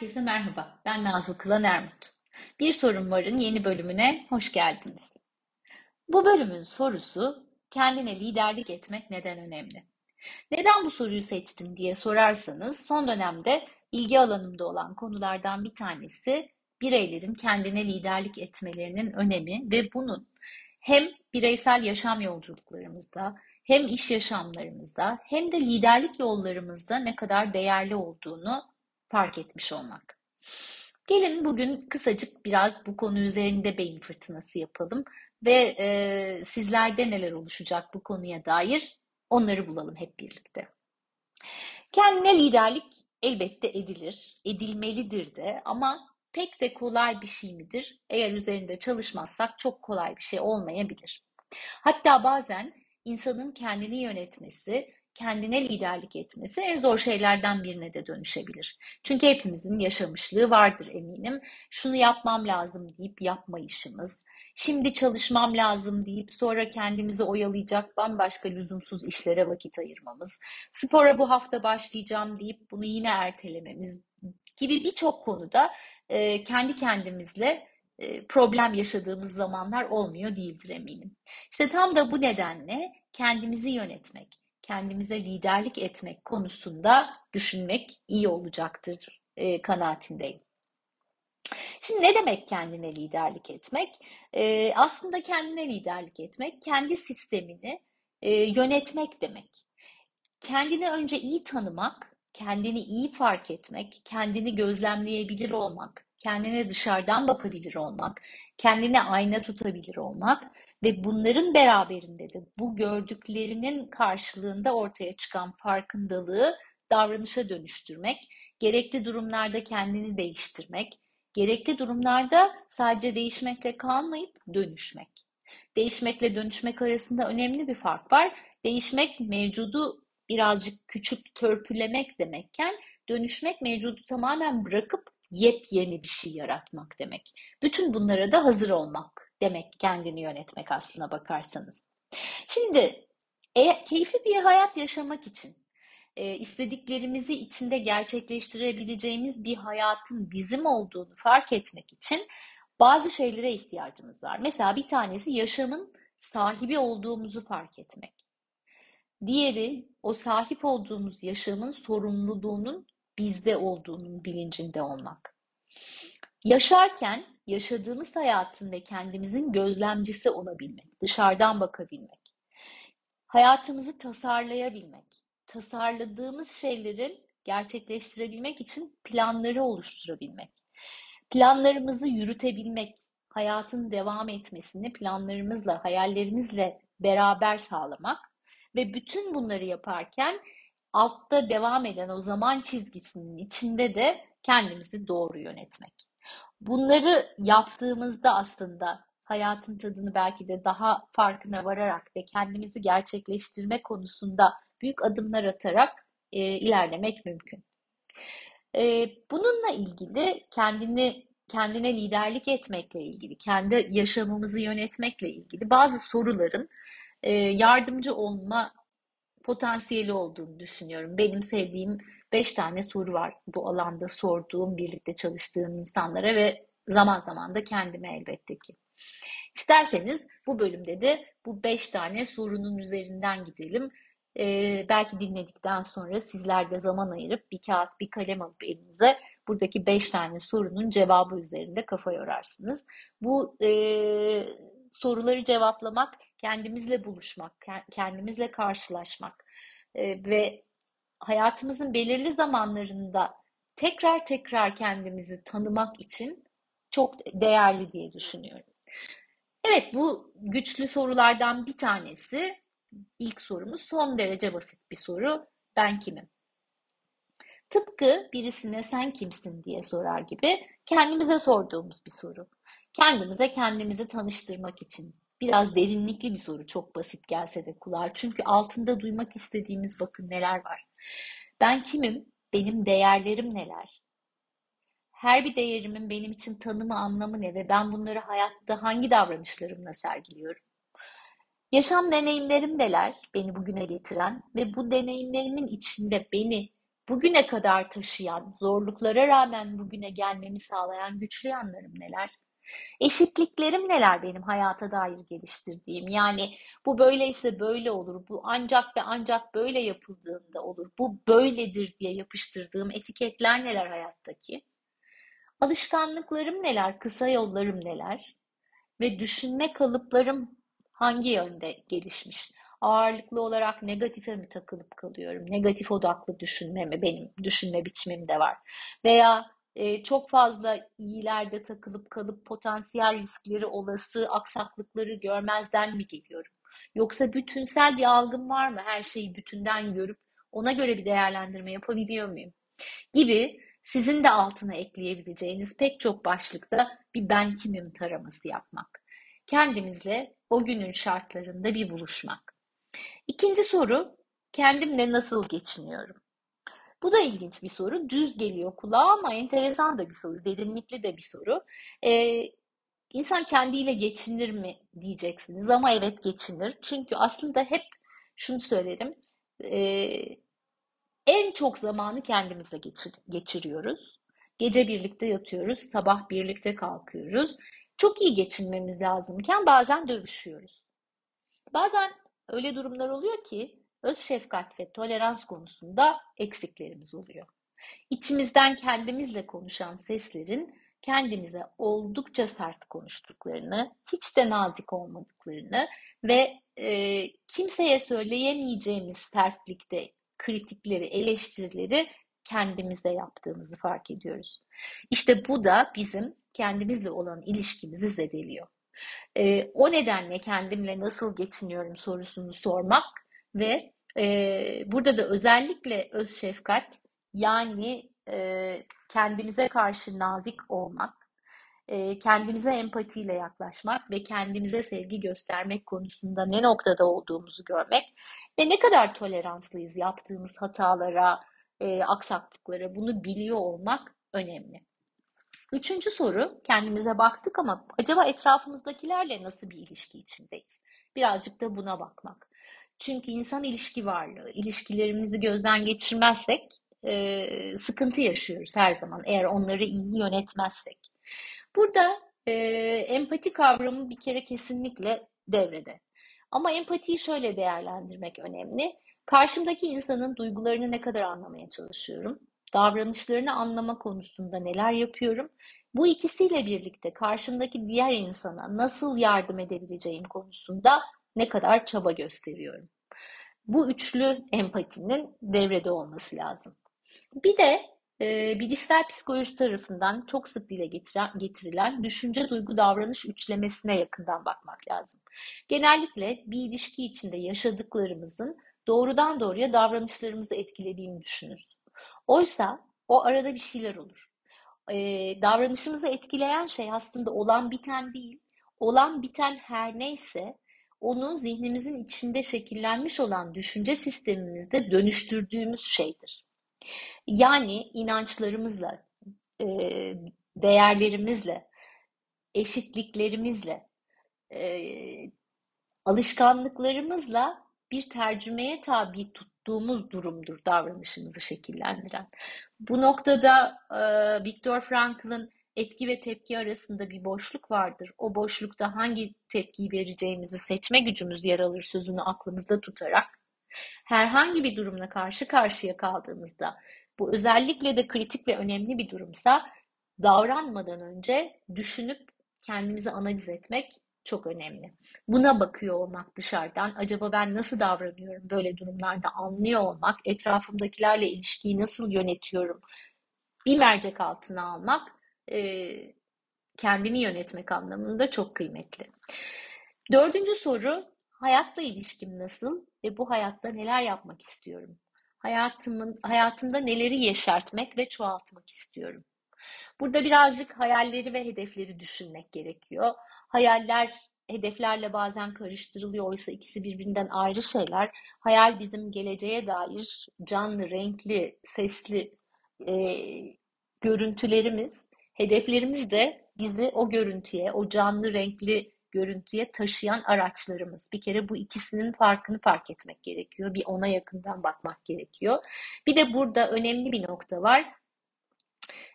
Herkese merhaba, ben Nazlı Kılan Ermut. Bir Sorun Var'ın yeni bölümüne hoş geldiniz. Bu bölümün sorusu, kendine liderlik etmek neden önemli? Neden bu soruyu seçtim diye sorarsanız, son dönemde ilgi alanımda olan konulardan bir tanesi, bireylerin kendine liderlik etmelerinin önemi ve bunun hem bireysel yaşam yolculuklarımızda, hem iş yaşamlarımızda, hem de liderlik yollarımızda ne kadar değerli olduğunu fark etmiş olmak. Gelin bugün kısacık biraz bu konu üzerinde beyin fırtınası yapalım ve e, sizlerde neler oluşacak bu konuya dair onları bulalım hep birlikte. Kendine liderlik elbette edilir, edilmelidir de ama pek de kolay bir şey midir? Eğer üzerinde çalışmazsak çok kolay bir şey olmayabilir. Hatta bazen insanın kendini yönetmesi, kendine liderlik etmesi en zor şeylerden birine de dönüşebilir. Çünkü hepimizin yaşamışlığı vardır eminim. Şunu yapmam lazım deyip yapmayışımız, şimdi çalışmam lazım deyip sonra kendimizi oyalayacak bambaşka lüzumsuz işlere vakit ayırmamız, spora bu hafta başlayacağım deyip bunu yine ertelememiz gibi birçok konuda e, kendi kendimizle e, problem yaşadığımız zamanlar olmuyor değildir eminim. İşte tam da bu nedenle kendimizi yönetmek, kendimize liderlik etmek konusunda düşünmek iyi olacaktır e, kanaatindeyim. Şimdi ne demek kendine liderlik etmek? E, aslında kendine liderlik etmek, kendi sistemini e, yönetmek demek. Kendini önce iyi tanımak, kendini iyi fark etmek, kendini gözlemleyebilir olmak, kendine dışarıdan bakabilir olmak, kendine ayna tutabilir olmak ve bunların beraberinde de bu gördüklerinin karşılığında ortaya çıkan farkındalığı davranışa dönüştürmek, gerekli durumlarda kendini değiştirmek, gerekli durumlarda sadece değişmekle kalmayıp dönüşmek. Değişmekle dönüşmek arasında önemli bir fark var. Değişmek mevcudu birazcık küçük törpülemek demekken dönüşmek mevcudu tamamen bırakıp yepyeni bir şey yaratmak demek. Bütün bunlara da hazır olmak demek kendini yönetmek aslına bakarsanız. Şimdi e, keyifli bir hayat yaşamak için e, istediklerimizi içinde gerçekleştirebileceğimiz bir hayatın bizim olduğunu fark etmek için bazı şeylere ihtiyacımız var. Mesela bir tanesi yaşamın sahibi olduğumuzu fark etmek. Diğeri o sahip olduğumuz yaşamın sorumluluğunun bizde olduğunun bilincinde olmak. Yaşarken yaşadığımız hayatın ve kendimizin gözlemcisi olabilmek, dışarıdan bakabilmek, hayatımızı tasarlayabilmek, tasarladığımız şeylerin gerçekleştirebilmek için planları oluşturabilmek, planlarımızı yürütebilmek, hayatın devam etmesini planlarımızla, hayallerimizle beraber sağlamak ve bütün bunları yaparken altta devam eden o zaman çizgisinin içinde de kendimizi doğru yönetmek. Bunları yaptığımızda aslında hayatın tadını belki de daha farkına vararak ve kendimizi gerçekleştirme konusunda büyük adımlar atarak e, ilerlemek mümkün. E, bununla ilgili kendini kendine liderlik etmekle ilgili, kendi yaşamımızı yönetmekle ilgili bazı soruların e, yardımcı olma potansiyeli olduğunu düşünüyorum. Benim sevdiğim 5 tane soru var bu alanda sorduğum, birlikte çalıştığım insanlara ve zaman zaman da kendime elbette ki. İsterseniz bu bölümde de bu 5 tane sorunun üzerinden gidelim. Ee, belki dinledikten sonra sizler de zaman ayırıp bir kağıt bir kalem alıp elinize buradaki 5 tane sorunun cevabı üzerinde kafa yorarsınız. Bu e, soruları cevaplamak kendimizle buluşmak, kendimizle karşılaşmak e, ve hayatımızın belirli zamanlarında tekrar tekrar kendimizi tanımak için çok değerli diye düşünüyorum. Evet bu güçlü sorulardan bir tanesi. İlk sorumuz son derece basit bir soru. Ben kimim? Tıpkı birisine sen kimsin diye sorar gibi kendimize sorduğumuz bir soru. Kendimize kendimizi tanıştırmak için biraz derinlikli bir soru çok basit gelse de kulağa. Çünkü altında duymak istediğimiz bakın neler var. Ben kimim? Benim değerlerim neler? Her bir değerimin benim için tanımı, anlamı ne ve ben bunları hayatta hangi davranışlarımla sergiliyorum? Yaşam deneyimlerim neler beni bugüne getiren ve bu deneyimlerimin içinde beni bugüne kadar taşıyan, zorluklara rağmen bugüne gelmemi sağlayan güçlü yanlarım neler? Eşitliklerim neler benim hayata dair geliştirdiğim? Yani bu böyleyse böyle olur, bu ancak ve ancak böyle yapıldığında olur, bu böyledir diye yapıştırdığım etiketler neler hayattaki? Alışkanlıklarım neler, kısa yollarım neler? Ve düşünme kalıplarım hangi yönde gelişmiş? Ağırlıklı olarak negatife mi takılıp kalıyorum? Negatif odaklı düşünme mi benim düşünme biçimim de var? Veya çok fazla iyilerde takılıp kalıp potansiyel riskleri, olası aksaklıkları görmezden mi geliyorum? Yoksa bütünsel bir algım var mı? Her şeyi bütünden görüp ona göre bir değerlendirme yapabiliyor muyum? Gibi sizin de altına ekleyebileceğiniz pek çok başlıkta bir ben kimim taraması yapmak. Kendimizle o günün şartlarında bir buluşmak. İkinci soru, kendimle nasıl geçiniyorum? Bu da ilginç bir soru. Düz geliyor kulağa ama enteresan da bir soru. Derinlikli de bir soru. Ee, insan kendiyle geçinir mi diyeceksiniz ama evet geçinir. Çünkü aslında hep şunu söylerim. E, en çok zamanı kendimizle geçir, geçiriyoruz. Gece birlikte yatıyoruz, sabah birlikte kalkıyoruz. Çok iyi geçinmemiz lazımken bazen dövüşüyoruz. Bazen öyle durumlar oluyor ki öz şefkat ve tolerans konusunda eksiklerimiz oluyor. İçimizden kendimizle konuşan seslerin kendimize oldukça sert konuştuklarını, hiç de nazik olmadıklarını ve e, kimseye söyleyemeyeceğimiz sertlikte kritikleri, eleştirileri kendimize yaptığımızı fark ediyoruz. İşte bu da bizim kendimizle olan ilişkimizi zedeliyor. E, o nedenle kendimle nasıl geçiniyorum sorusunu sormak ve e, burada da özellikle öz şefkat yani e, kendimize karşı nazik olmak, e, kendimize empatiyle yaklaşmak ve kendimize sevgi göstermek konusunda ne noktada olduğumuzu görmek ve ne kadar toleranslıyız yaptığımız hatalara, e, aksaklıklara bunu biliyor olmak önemli. Üçüncü soru, kendimize baktık ama acaba etrafımızdakilerle nasıl bir ilişki içindeyiz? Birazcık da buna bakmak. Çünkü insan ilişki varlığı. İlişkilerimizi gözden geçirmezsek e, sıkıntı yaşıyoruz her zaman. Eğer onları iyi yönetmezsek. Burada e, empati kavramı bir kere kesinlikle devrede. Ama empatiyi şöyle değerlendirmek önemli. Karşımdaki insanın duygularını ne kadar anlamaya çalışıyorum? Davranışlarını anlama konusunda neler yapıyorum? Bu ikisiyle birlikte karşımdaki diğer insana nasıl yardım edebileceğim konusunda ne kadar çaba gösteriyorum. Bu üçlü empatinin devrede olması lazım. Bir de e, bilişsel psikoloji tarafından çok sık dile getiren, getirilen düşünce, duygu, davranış üçlemesine yakından bakmak lazım. Genellikle bir ilişki içinde yaşadıklarımızın doğrudan doğruya davranışlarımızı etkilediğini düşünürüz. Oysa o arada bir şeyler olur. E, davranışımızı etkileyen şey aslında olan biten değil, olan biten her neyse onu zihnimizin içinde şekillenmiş olan düşünce sistemimizde dönüştürdüğümüz şeydir. Yani inançlarımızla, e, değerlerimizle, eşitliklerimizle, e, alışkanlıklarımızla bir tercümeye tabi tuttuğumuz durumdur davranışımızı şekillendiren. Bu noktada e, Viktor Frankl'ın etki ve tepki arasında bir boşluk vardır. O boşlukta hangi tepkiyi vereceğimizi seçme gücümüz yer alır sözünü aklımızda tutarak herhangi bir durumla karşı karşıya kaldığımızda bu özellikle de kritik ve önemli bir durumsa davranmadan önce düşünüp kendimizi analiz etmek çok önemli. Buna bakıyor olmak dışarıdan, acaba ben nasıl davranıyorum böyle durumlarda anlıyor olmak, etrafımdakilerle ilişkiyi nasıl yönetiyorum bir mercek altına almak e, kendini yönetmek anlamında çok kıymetli. Dördüncü soru, hayatla ilişkim nasıl ve bu hayatta neler yapmak istiyorum? Hayatımın, hayatımda neleri yeşertmek ve çoğaltmak istiyorum? Burada birazcık hayalleri ve hedefleri düşünmek gerekiyor. Hayaller hedeflerle bazen karıştırılıyor. Oysa ikisi birbirinden ayrı şeyler. Hayal bizim geleceğe dair canlı, renkli, sesli e, görüntülerimiz. Hedeflerimiz de bizi o görüntüye, o canlı, renkli görüntüye taşıyan araçlarımız. Bir kere bu ikisinin farkını fark etmek gerekiyor. Bir ona yakından bakmak gerekiyor. Bir de burada önemli bir nokta var.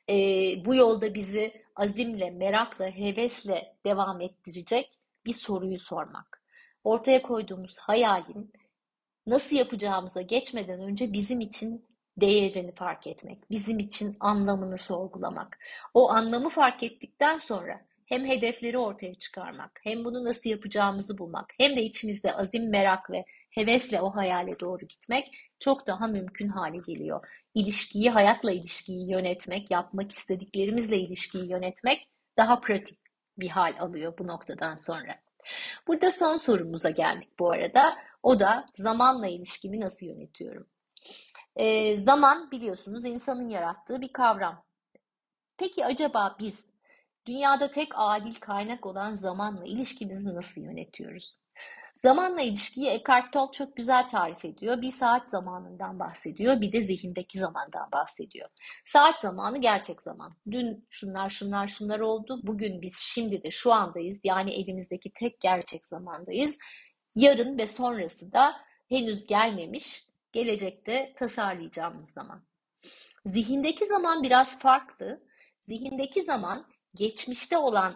E, bu yolda bizi azimle, merakla, hevesle devam ettirecek bir soruyu sormak. Ortaya koyduğumuz hayalin nasıl yapacağımıza geçmeden önce bizim için değerini fark etmek, bizim için anlamını sorgulamak. O anlamı fark ettikten sonra hem hedefleri ortaya çıkarmak, hem bunu nasıl yapacağımızı bulmak, hem de içimizde azim, merak ve hevesle o hayale doğru gitmek çok daha mümkün hale geliyor. İlişkiyi, hayatla ilişkiyi yönetmek, yapmak istediklerimizle ilişkiyi yönetmek daha pratik bir hal alıyor bu noktadan sonra. Burada son sorumuza geldik bu arada. O da zamanla ilişkimi nasıl yönetiyorum? E, zaman biliyorsunuz insanın yarattığı bir kavram. Peki acaba biz dünyada tek adil kaynak olan zamanla ilişkimizi nasıl yönetiyoruz? Zamanla ilişkiyi Eckhart Tolle çok güzel tarif ediyor. Bir saat zamanından bahsediyor, bir de zihindeki zamandan bahsediyor. Saat zamanı gerçek zaman. Dün şunlar şunlar şunlar oldu. Bugün biz şimdi de şu andayız. Yani elimizdeki tek gerçek zamandayız. Yarın ve sonrası da henüz gelmemiş, gelecekte tasarlayacağımız zaman. Zihindeki zaman biraz farklı. Zihindeki zaman geçmişte olan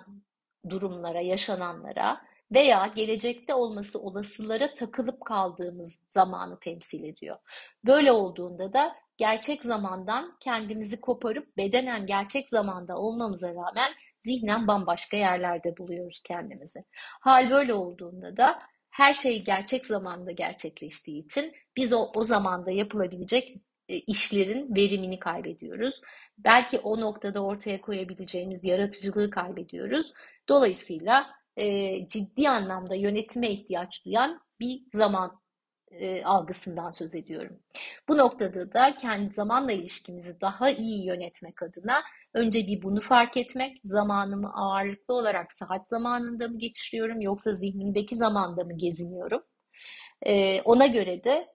durumlara, yaşananlara veya gelecekte olması olasılara takılıp kaldığımız zamanı temsil ediyor. Böyle olduğunda da gerçek zamandan kendimizi koparıp bedenen gerçek zamanda olmamıza rağmen zihnen bambaşka yerlerde buluyoruz kendimizi. Hal böyle olduğunda da her şey gerçek zamanda gerçekleştiği için biz o, o zamanda yapılabilecek e, işlerin verimini kaybediyoruz. Belki o noktada ortaya koyabileceğimiz yaratıcılığı kaybediyoruz. Dolayısıyla e, ciddi anlamda yönetime ihtiyaç duyan bir zaman e, algısından söz ediyorum. Bu noktada da kendi zamanla ilişkimizi daha iyi yönetmek adına önce bir bunu fark etmek, zamanımı ağırlıklı olarak saat zamanında mı geçiriyorum yoksa zihnimdeki zamanda mı geziniyorum? E, ona göre de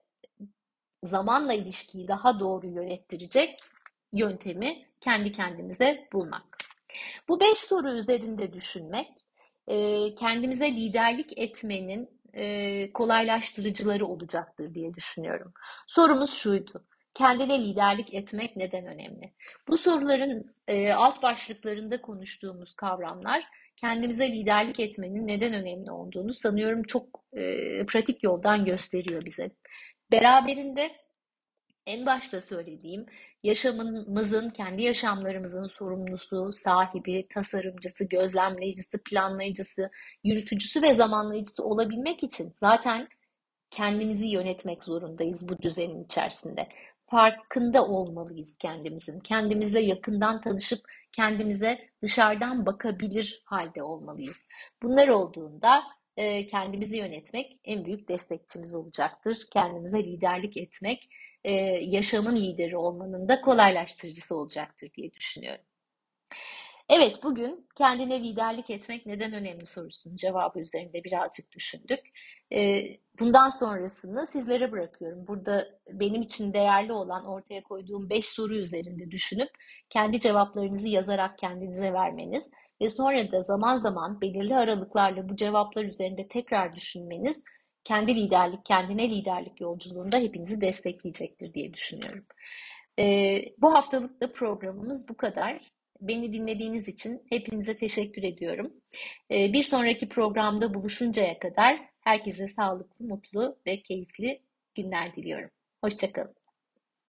zamanla ilişkiyi daha doğru yönettirecek yöntemi kendi kendimize bulmak. Bu beş soru üzerinde düşünmek, kendimize liderlik etmenin kolaylaştırıcıları olacaktır diye düşünüyorum. Sorumuz şuydu. Kendine liderlik etmek neden önemli? Bu soruların alt başlıklarında konuştuğumuz kavramlar kendimize liderlik etmenin neden önemli olduğunu sanıyorum çok pratik yoldan gösteriyor bize. Beraberinde en başta söylediğim yaşamımızın, kendi yaşamlarımızın sorumlusu, sahibi, tasarımcısı, gözlemleyicisi, planlayıcısı, yürütücüsü ve zamanlayıcısı olabilmek için zaten kendimizi yönetmek zorundayız bu düzenin içerisinde. Farkında olmalıyız kendimizin. Kendimizle yakından tanışıp kendimize dışarıdan bakabilir halde olmalıyız. Bunlar olduğunda kendimizi yönetmek en büyük destekçimiz olacaktır. Kendimize liderlik etmek e, yaşamın lideri olmanın da kolaylaştırıcısı olacaktır diye düşünüyorum. Evet, bugün kendine liderlik etmek neden önemli sorusunun cevabı üzerinde birazcık düşündük. E, bundan sonrasını sizlere bırakıyorum. Burada benim için değerli olan ortaya koyduğum 5 soru üzerinde düşünüp kendi cevaplarınızı yazarak kendinize vermeniz ve sonra da zaman zaman belirli aralıklarla bu cevaplar üzerinde tekrar düşünmeniz kendi liderlik, kendine liderlik yolculuğunda hepinizi destekleyecektir diye düşünüyorum. Ee, bu haftalık da programımız bu kadar. Beni dinlediğiniz için hepinize teşekkür ediyorum. Ee, bir sonraki programda buluşuncaya kadar herkese sağlıklı, mutlu ve keyifli günler diliyorum. Hoşçakalın.